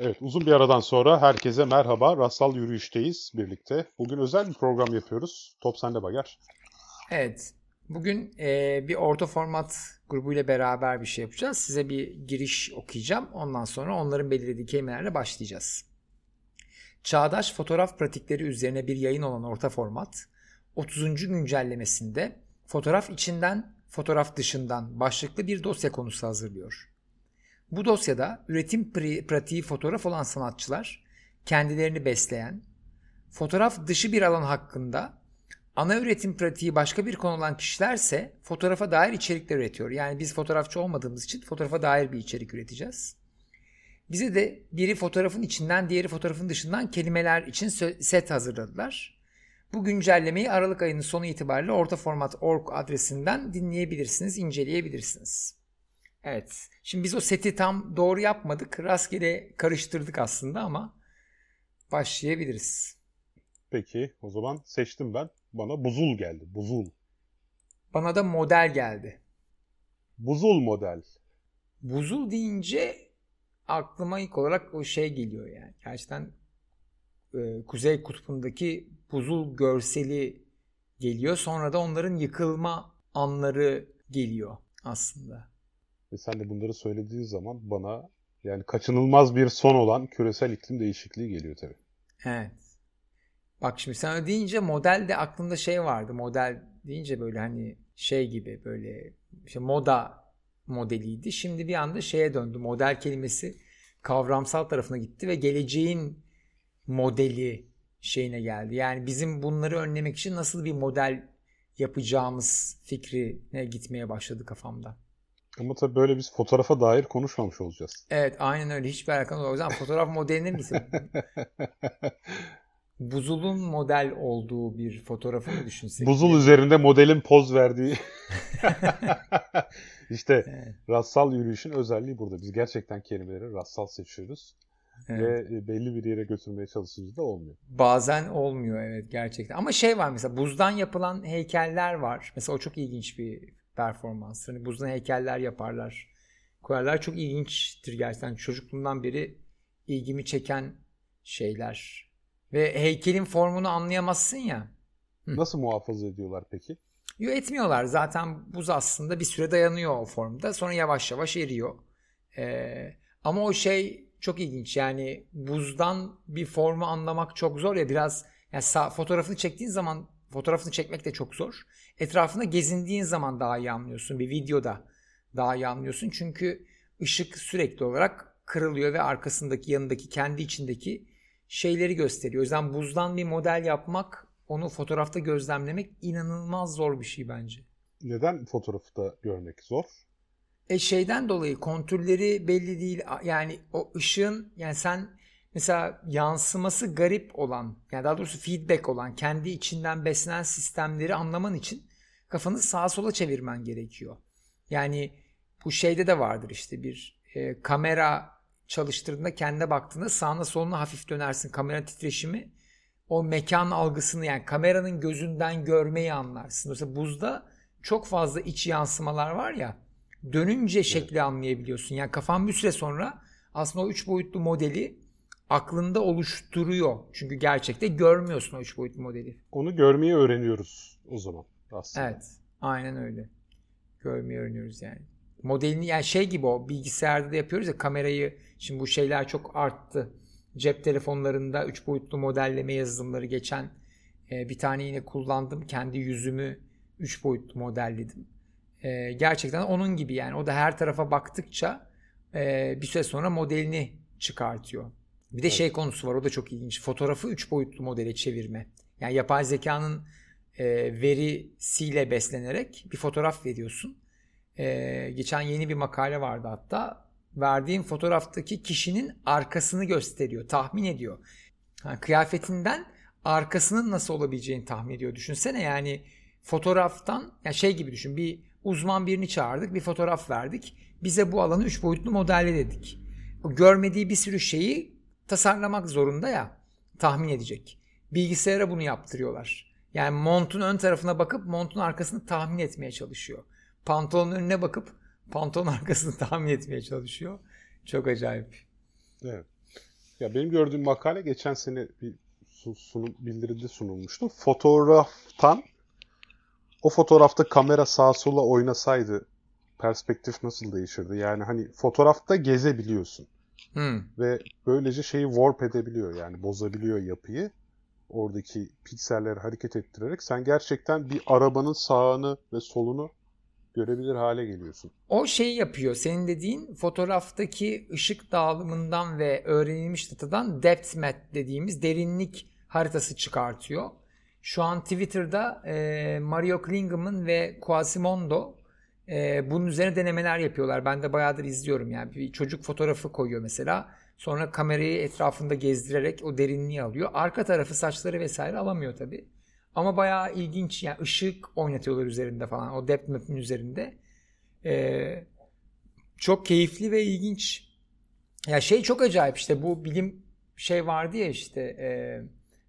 Evet, uzun bir aradan sonra herkese merhaba. Rastsal Yürüyüş'teyiz birlikte. Bugün özel bir program yapıyoruz. Top sende Bager. Evet. Bugün e, bir orta format grubuyla beraber bir şey yapacağız. Size bir giriş okuyacağım. Ondan sonra onların belirlediği kelimelerle başlayacağız. Çağdaş fotoğraf pratikleri üzerine bir yayın olan orta format 30. güncellemesinde fotoğraf içinden, fotoğraf dışından başlıklı bir dosya konusu hazırlıyor. Bu dosyada üretim pratiği fotoğraf olan sanatçılar kendilerini besleyen, fotoğraf dışı bir alan hakkında ana üretim pratiği başka bir konu olan kişilerse fotoğrafa dair içerikler üretiyor. Yani biz fotoğrafçı olmadığımız için fotoğrafa dair bir içerik üreteceğiz. Bize de biri fotoğrafın içinden diğeri fotoğrafın dışından kelimeler için set hazırladılar. Bu güncellemeyi Aralık ayının sonu itibariyle orta format org adresinden dinleyebilirsiniz, inceleyebilirsiniz. Evet. Şimdi biz o seti tam doğru yapmadık. Rastgele karıştırdık aslında ama başlayabiliriz. Peki o zaman seçtim ben. Bana buzul geldi. Buzul. Bana da model geldi. Buzul model. Buzul deyince aklıma ilk olarak o şey geliyor yani. Gerçekten e, Kuzey Kutbu'ndaki buzul görseli geliyor. Sonra da onların yıkılma anları geliyor aslında. Ve sen de bunları söylediğin zaman bana yani kaçınılmaz bir son olan küresel iklim değişikliği geliyor tabii. Evet. Bak şimdi sen deyince model de aklımda şey vardı. Model deyince böyle hani şey gibi böyle işte moda modeliydi. Şimdi bir anda şeye döndü. Model kelimesi kavramsal tarafına gitti ve geleceğin modeli şeyine geldi. Yani bizim bunları önlemek için nasıl bir model yapacağımız fikrine gitmeye başladı kafamda. Ama tabii böyle biz fotoğrafa dair konuşmamış olacağız. Evet aynen öyle. Hiçbir alakamız yok. O zaman fotoğraf modeline misin? Buzul'un model olduğu bir fotoğrafı mı düşünsek? Buzul diye. üzerinde modelin poz verdiği. İşte evet. rastsal yürüyüşün özelliği burada. Biz gerçekten kelimeleri rastsal seçiyoruz. Evet. Ve belli bir yere götürmeye çalışınca da olmuyor. Bazen olmuyor evet gerçekten. Ama şey var mesela buzdan yapılan heykeller var. Mesela o çok ilginç bir performans. Hani buzdan heykeller yaparlar. Koyarlar. Çok ilginçtir gerçekten. Çocukluğumdan beri ilgimi çeken şeyler. Ve heykelin formunu anlayamazsın ya. Hı. Nasıl muhafaza ediyorlar peki? Yo etmiyorlar. Zaten buz aslında bir süre dayanıyor o formda. Sonra yavaş yavaş eriyor. Ee, ama o şey çok ilginç. Yani buzdan bir formu anlamak çok zor ya biraz yani sağ, fotoğrafını çektiğin zaman fotoğrafını çekmek de çok zor. Etrafında gezindiğin zaman daha iyi anlıyorsun. Bir videoda daha iyi anlıyorsun. Çünkü ışık sürekli olarak kırılıyor ve arkasındaki yanındaki kendi içindeki şeyleri gösteriyor. O yüzden buzdan bir model yapmak, onu fotoğrafta gözlemlemek inanılmaz zor bir şey bence. Neden fotoğrafta görmek zor? E şeyden dolayı kontürleri belli değil. Yani o ışığın yani sen mesela yansıması garip olan yani daha doğrusu feedback olan kendi içinden beslenen sistemleri anlaman için kafanı sağa sola çevirmen gerekiyor. Yani bu şeyde de vardır işte bir e, kamera çalıştırdığında kendine baktığında sağına soluna hafif dönersin. Kamera titreşimi o mekan algısını yani kameranın gözünden görmeyi anlarsın. Mesela buzda çok fazla iç yansımalar var ya dönünce şekli anlayabiliyorsun. Yani kafan bir süre sonra aslında o üç boyutlu modeli aklında oluşturuyor. Çünkü gerçekte görmüyorsun o üç boyutlu modeli. Onu görmeyi öğreniyoruz o zaman aslında. Evet. Aynen öyle. Görmeyi öğreniyoruz yani. Modelini yani şey gibi o bilgisayarda da yapıyoruz ya kamerayı şimdi bu şeyler çok arttı. Cep telefonlarında üç boyutlu modelleme yazılımları geçen e, bir tane yine kullandım. Kendi yüzümü üç boyutlu modelledim. E, gerçekten onun gibi yani o da her tarafa baktıkça e, bir süre sonra modelini çıkartıyor. Bir de evet. şey konusu var o da çok ilginç. Fotoğrafı 3 boyutlu modele çevirme. Yani yapay zekanın e, verisiyle beslenerek bir fotoğraf veriyorsun. E, geçen yeni bir makale vardı hatta. Verdiğin fotoğraftaki kişinin arkasını gösteriyor, tahmin ediyor. Yani kıyafetinden arkasının nasıl olabileceğini tahmin ediyor. Düşünsene yani fotoğraftan yani şey gibi düşün. Bir uzman birini çağırdık, bir fotoğraf verdik. Bize bu alanı 3 boyutlu modelle dedik. O görmediği bir sürü şeyi tasarlamak zorunda ya tahmin edecek. Bilgisayara bunu yaptırıyorlar. Yani montun ön tarafına bakıp montun arkasını tahmin etmeye çalışıyor. Pantolonun önüne bakıp pantolon arkasını tahmin etmeye çalışıyor. Çok acayip. Evet. Ya benim gördüğüm makale geçen sene bir sunum bildiride sunulmuştu. Fotoğraftan o fotoğrafta kamera sağa sola oynasaydı perspektif nasıl değişirdi? Yani hani fotoğrafta gezebiliyorsun. Hmm. Ve böylece şeyi warp edebiliyor yani bozabiliyor yapıyı. Oradaki pikselleri hareket ettirerek sen gerçekten bir arabanın sağını ve solunu görebilir hale geliyorsun. O şey yapıyor. Senin dediğin fotoğraftaki ışık dağılımından ve öğrenilmiş datadan depth map dediğimiz derinlik haritası çıkartıyor. Şu an Twitter'da e, Mario Klingem'ın ve Quasimodo e, bunun üzerine denemeler yapıyorlar. Ben de bayağıdır izliyorum yani. Bir çocuk fotoğrafı koyuyor mesela. Sonra kamerayı etrafında gezdirerek o derinliği alıyor. Arka tarafı saçları vesaire alamıyor tabii. Ama bayağı ilginç yani ışık oynatıyorlar üzerinde falan o depth map'in üzerinde. Ee, çok keyifli ve ilginç. Ya şey çok acayip işte bu bilim şey vardı ya işte e,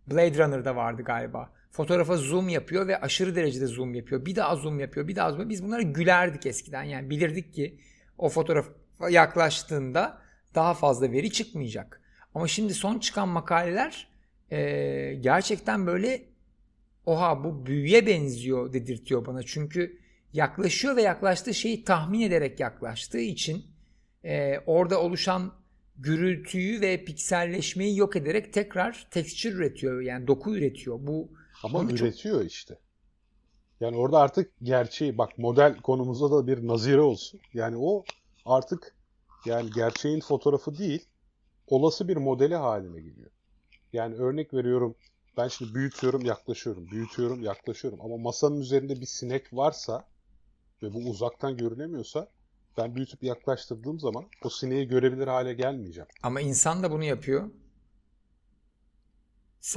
Blade Runner'da vardı galiba. Fotoğrafa zoom yapıyor ve aşırı derecede zoom yapıyor. Bir daha zoom yapıyor, bir daha zoom. Biz bunlara gülerdik eskiden. Yani bilirdik ki o fotoğraf yaklaştığında daha fazla veri çıkmayacak. Ama şimdi son çıkan makaleler e, gerçekten böyle oha bu büyüye benziyor dedirtiyor bana. Çünkü yaklaşıyor ve yaklaştığı şeyi tahmin ederek yaklaştığı için e, orada oluşan gürültüyü ve pikselleşmeyi yok ederek tekrar tekstür üretiyor. Yani doku üretiyor. Bu ama üretiyor çok... işte. Yani orada artık gerçeği bak model konumuzda da bir nazire olsun. Yani o artık yani gerçeğin fotoğrafı değil olası bir modeli haline geliyor. Yani örnek veriyorum ben şimdi büyütüyorum yaklaşıyorum büyütüyorum yaklaşıyorum ama masanın üzerinde bir sinek varsa ve bu uzaktan görünemiyorsa ben büyütüp yaklaştırdığım zaman o sineği görebilir hale gelmeyeceğim. Ama insan da bunu yapıyor.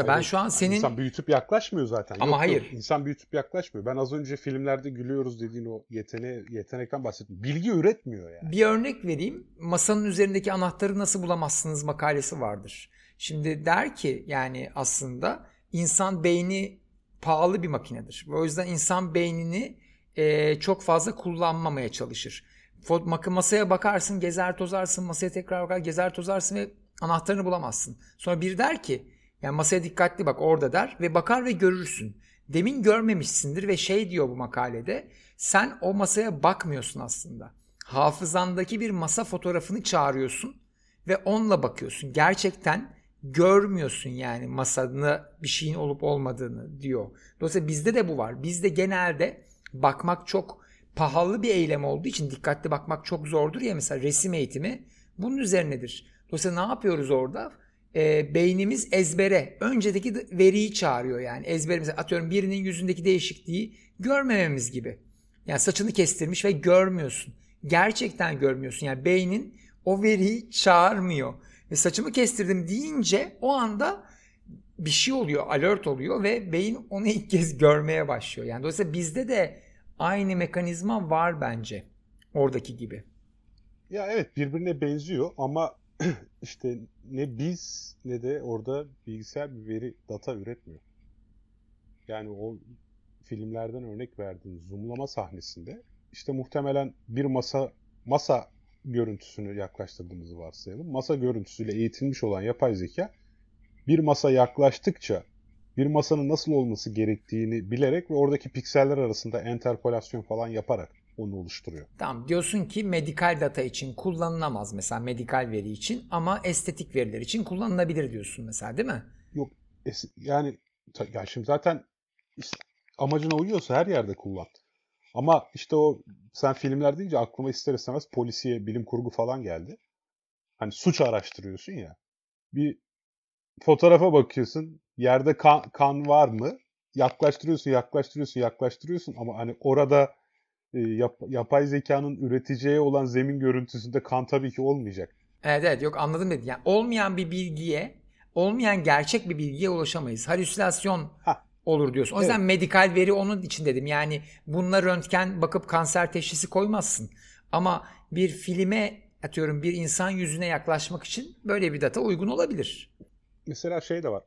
Ben şu an senin... İnsan büyütüp yaklaşmıyor zaten. Ama yok, hayır. Yok. İnsan büyütüp yaklaşmıyor. Ben az önce filmlerde gülüyoruz dediğin o yetene, yetenekten bahsettim. Bilgi üretmiyor yani. Bir örnek vereyim. Masanın üzerindeki anahtarı nasıl bulamazsınız makalesi vardır. Şimdi der ki yani aslında insan beyni pahalı bir makinedir. O yüzden insan beynini e, çok fazla kullanmamaya çalışır. Masaya bakarsın, gezer tozarsın, masaya tekrar bakar, gezer tozarsın ve anahtarını bulamazsın. Sonra bir der ki yani masaya dikkatli bak orada der ve bakar ve görürsün. Demin görmemişsindir ve şey diyor bu makalede sen o masaya bakmıyorsun aslında. Hafızandaki bir masa fotoğrafını çağırıyorsun ve onunla bakıyorsun. Gerçekten görmüyorsun yani masada bir şeyin olup olmadığını diyor. Dolayısıyla bizde de bu var. Bizde genelde bakmak çok pahalı bir eylem olduğu için dikkatli bakmak çok zordur ya mesela resim eğitimi bunun üzerinedir. Dolayısıyla ne yapıyoruz orada? E, beynimiz ezbere öncedeki veriyi çağırıyor yani ezberimize atıyorum birinin yüzündeki değişikliği görmememiz gibi. Yani saçını kestirmiş ve görmüyorsun. Gerçekten görmüyorsun. Yani beynin o veriyi çağırmıyor. Ve saçımı kestirdim deyince o anda bir şey oluyor, alert oluyor ve beyin onu ilk kez görmeye başlıyor. Yani dolayısıyla bizde de aynı mekanizma var bence oradaki gibi. Ya evet birbirine benziyor ama işte ne biz ne de orada bilgisayar bir veri data üretmiyor. Yani o filmlerden örnek verdiğin zoomlama sahnesinde işte muhtemelen bir masa masa görüntüsünü yaklaştırdığımızı varsayalım. Masa görüntüsüyle eğitilmiş olan yapay zeka bir masa yaklaştıkça bir masanın nasıl olması gerektiğini bilerek ve oradaki pikseller arasında enterpolasyon falan yaparak onu oluşturuyor. Tamam diyorsun ki medikal data için kullanılamaz mesela medikal veri için ama estetik veriler için kullanılabilir diyorsun mesela değil mi? Yok yani ya şimdi zaten işte amacına uyuyorsa her yerde kullan. Ama işte o sen filmler deyince aklıma ister istemez polisiye, bilim kurgu falan geldi. Hani suç araştırıyorsun ya. Bir fotoğrafa bakıyorsun. Yerde kan, kan var mı? Yaklaştırıyorsun, yaklaştırıyorsun, yaklaştırıyorsun ama hani orada yap, yapay zekanın üreteceği olan zemin görüntüsünde kan tabii ki olmayacak. Evet evet yok anladım dedi. Yani olmayan bir bilgiye, olmayan gerçek bir bilgiye ulaşamayız. Halüsinasyon Hah. olur diyorsun. O yüzden evet. medikal veri onun için dedim. Yani bununla röntgen bakıp kanser teşhisi koymazsın. Ama bir filme atıyorum bir insan yüzüne yaklaşmak için böyle bir data uygun olabilir. Mesela şey de var.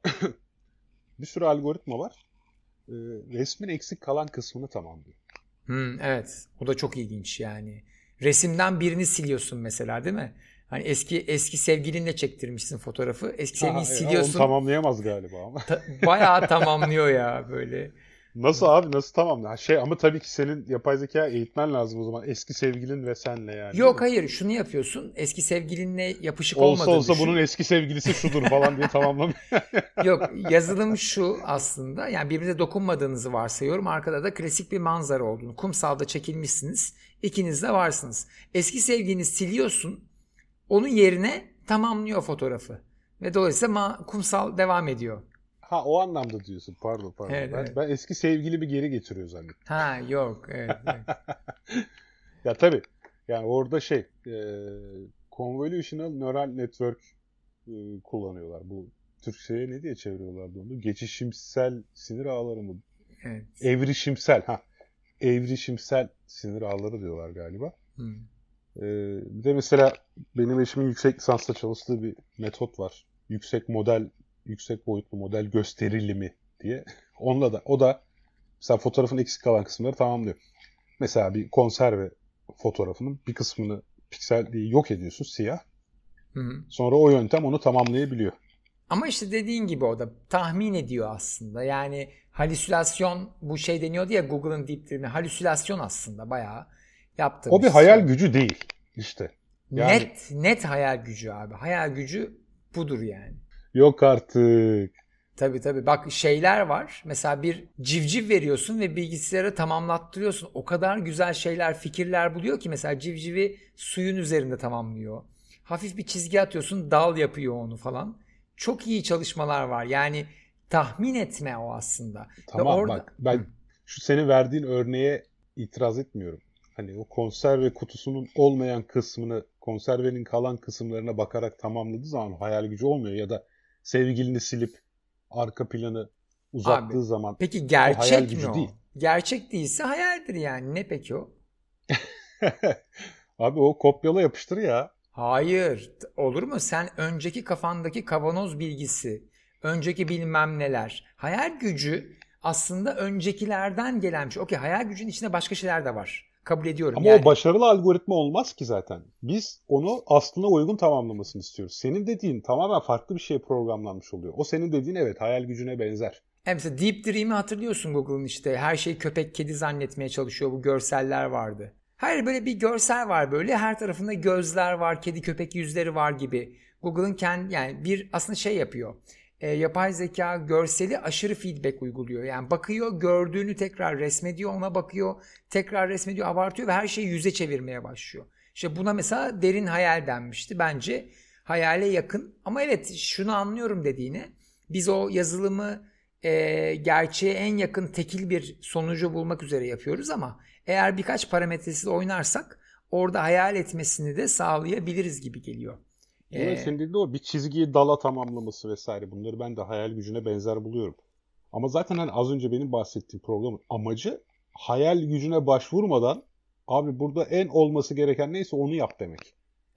bir sürü algoritma var. Ee, resmin eksik kalan kısmını tamamlıyor. Hmm, evet. O da çok ilginç yani. Resimden birini siliyorsun mesela değil mi? Hani eski eski sevgilinle çektirmişsin fotoğrafı. Eski sevgilini e, siliyorsun. Onu tamamlayamaz galiba ama. Ta- bayağı tamamlıyor ya böyle. Nasıl abi nasıl tamamla? Şey ama tabii ki senin yapay zeka eğitmen lazım o zaman. Eski sevgilin ve senle yani. Yok hayır şunu yapıyorsun. Eski sevgilinle yapışık Olsa olmadığını olsa düşün. bunun eski sevgilisi şudur falan diye tamamlamıyor. Yok yazılım şu aslında yani birbirinize dokunmadığınızı varsayıyorum. Arkada da klasik bir manzara olduğunu. Kumsalda çekilmişsiniz. İkiniz de varsınız. Eski sevgilini siliyorsun. Onun yerine tamamlıyor fotoğrafı. Ve dolayısıyla kumsal devam ediyor. Ha o anlamda diyorsun. Pardon pardon. Evet, ben, evet. ben eski sevgili bir geri getiriyor zannettim. Ha yok evet. evet. Ya tabii. Yani orada şey e, convolutional neural network e, kullanıyorlar. Bu Türkçe'ye ne diye çeviriyorlardı onu? Geçişimsel sinir ağları mı? evet. Evrişimsel. Ha. Evrişimsel sinir ağları diyorlar galiba. Hmm. E, bir de mesela benim eşimin yüksek lisansla çalıştığı bir metot var. Yüksek model, yüksek boyutlu model gösterilimi diye. Onunla da o da mesela fotoğrafın eksik kalan kısımları tamamlıyor. Mesela bir konserve fotoğrafının bir kısmını pikselliği yok ediyorsun siyah. Hı hı. Sonra o yöntem onu tamamlayabiliyor. Ama işte dediğin gibi o da tahmin ediyor aslında. Yani halüsinasyon bu şey deniyordu ya Google'ın Deep Dream'e halüsinasyon aslında bayağı yaptığım O bir hayal gücü değil işte. Yani- Net net hayal gücü abi. Hayal gücü budur yani. Yok artık. Tabii tabii. Bak şeyler var. Mesela bir civciv veriyorsun ve bilgisayara tamamlattırıyorsun. O kadar güzel şeyler, fikirler buluyor ki mesela civcivi suyun üzerinde tamamlıyor. Hafif bir çizgi atıyorsun, dal yapıyor onu falan. Çok iyi çalışmalar var. Yani tahmin etme o aslında. Ve Tamam orada- bak ben şu senin verdiğin örneğe itiraz etmiyorum. Hani o konserve kutusunun olmayan kısmını konservenin kalan kısımlarına bakarak tamamladığı zaman hayal gücü olmuyor ya da sevgilini silip arka planı uzattığı Abi, zaman Peki gerçek mi o? değil. Gerçek değilse hayaldir yani. Ne peki o? abi o kopyala yapıştır ya. Hayır. Olur mu? Sen önceki kafandaki kavanoz bilgisi, önceki bilmem neler. Hayal gücü aslında öncekilerden gelen bir şey. Okey hayal gücünün içinde başka şeyler de var. Kabul ediyorum. Ama yani. o başarılı algoritma olmaz ki zaten. Biz onu aslına uygun tamamlamasını istiyoruz. Senin dediğin tamamen farklı bir şeye programlanmış oluyor. O senin dediğin evet hayal gücüne benzer. Yani mesela Deep Dream'i hatırlıyorsun Google'ın işte her şeyi köpek kedi zannetmeye çalışıyor. Bu görseller vardı. Hayır böyle bir görsel var böyle. Her tarafında gözler var, kedi köpek yüzleri var gibi. Google'ın kendi yani bir aslında şey yapıyor. E, yapay zeka görseli aşırı feedback uyguluyor. Yani bakıyor, gördüğünü tekrar resmediyor, ona bakıyor, tekrar resmediyor, abartıyor ve her şeyi yüze çevirmeye başlıyor. İşte buna mesela derin hayal denmişti. Bence hayale yakın. Ama evet şunu anlıyorum dediğini. Biz o yazılımı e, gerçeğe en yakın tekil bir sonucu bulmak üzere yapıyoruz ama eğer birkaç parametresiz oynarsak orada hayal etmesini de sağlayabiliriz gibi geliyor. Evet, Ee, senin dediğin o bir çizgiyi dala tamamlaması vesaire bunları ben de hayal gücüne benzer buluyorum. Ama zaten hani az önce benim bahsettiğim programın amacı hayal gücüne başvurmadan abi burada en olması gereken neyse onu yap demek.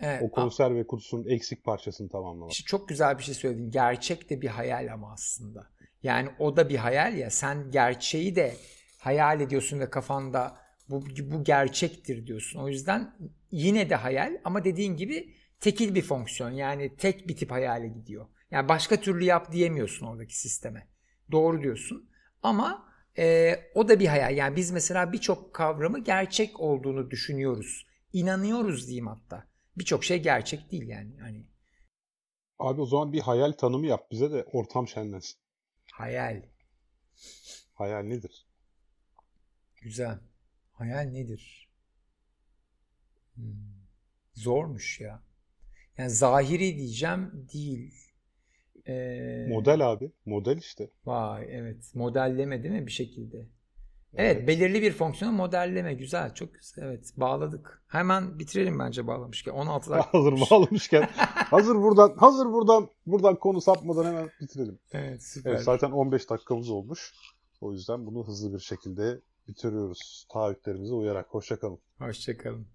evet, O konserve kutusunun eksik parçasını tamamlamak. İşte çok güzel bir şey söyledin. Gerçek de bir hayal ama aslında. Yani o da bir hayal ya. Sen gerçeği de hayal ediyorsun ve kafanda bu, bu gerçektir diyorsun. O yüzden yine de hayal ama dediğin gibi tekil bir fonksiyon. Yani tek bir tip hayale gidiyor. Yani başka türlü yap diyemiyorsun oradaki sisteme. Doğru diyorsun. Ama e, o da bir hayal. Yani biz mesela birçok kavramı gerçek olduğunu düşünüyoruz. İnanıyoruz diyeyim hatta. Birçok şey gerçek değil yani. Hani Abi o zaman bir hayal tanımı yap bize de ortam şenlensin. hayal. Hayal nedir? Güzel. Hayal nedir? Hmm. Zormuş ya. Yani zahiri diyeceğim değil. Ee, Model abi. Model işte. Vay evet. Modelleme değil mi bir şekilde? Evet, belirli bir fonksiyonu modelleme. Güzel. Çok güzel. Evet bağladık. Hemen bitirelim bence bağlamışken. 16 dakika. hazır bağlamışken hazır buradan hazır buradan buradan konu sapmadan hemen bitirelim. Evet süper. Evet, zaten 15 dakikamız olmuş. O yüzden bunu hızlı bir şekilde bitiriyoruz. Taahhütlerimize uyarak. Hoşçakalın. Hoşçakalın.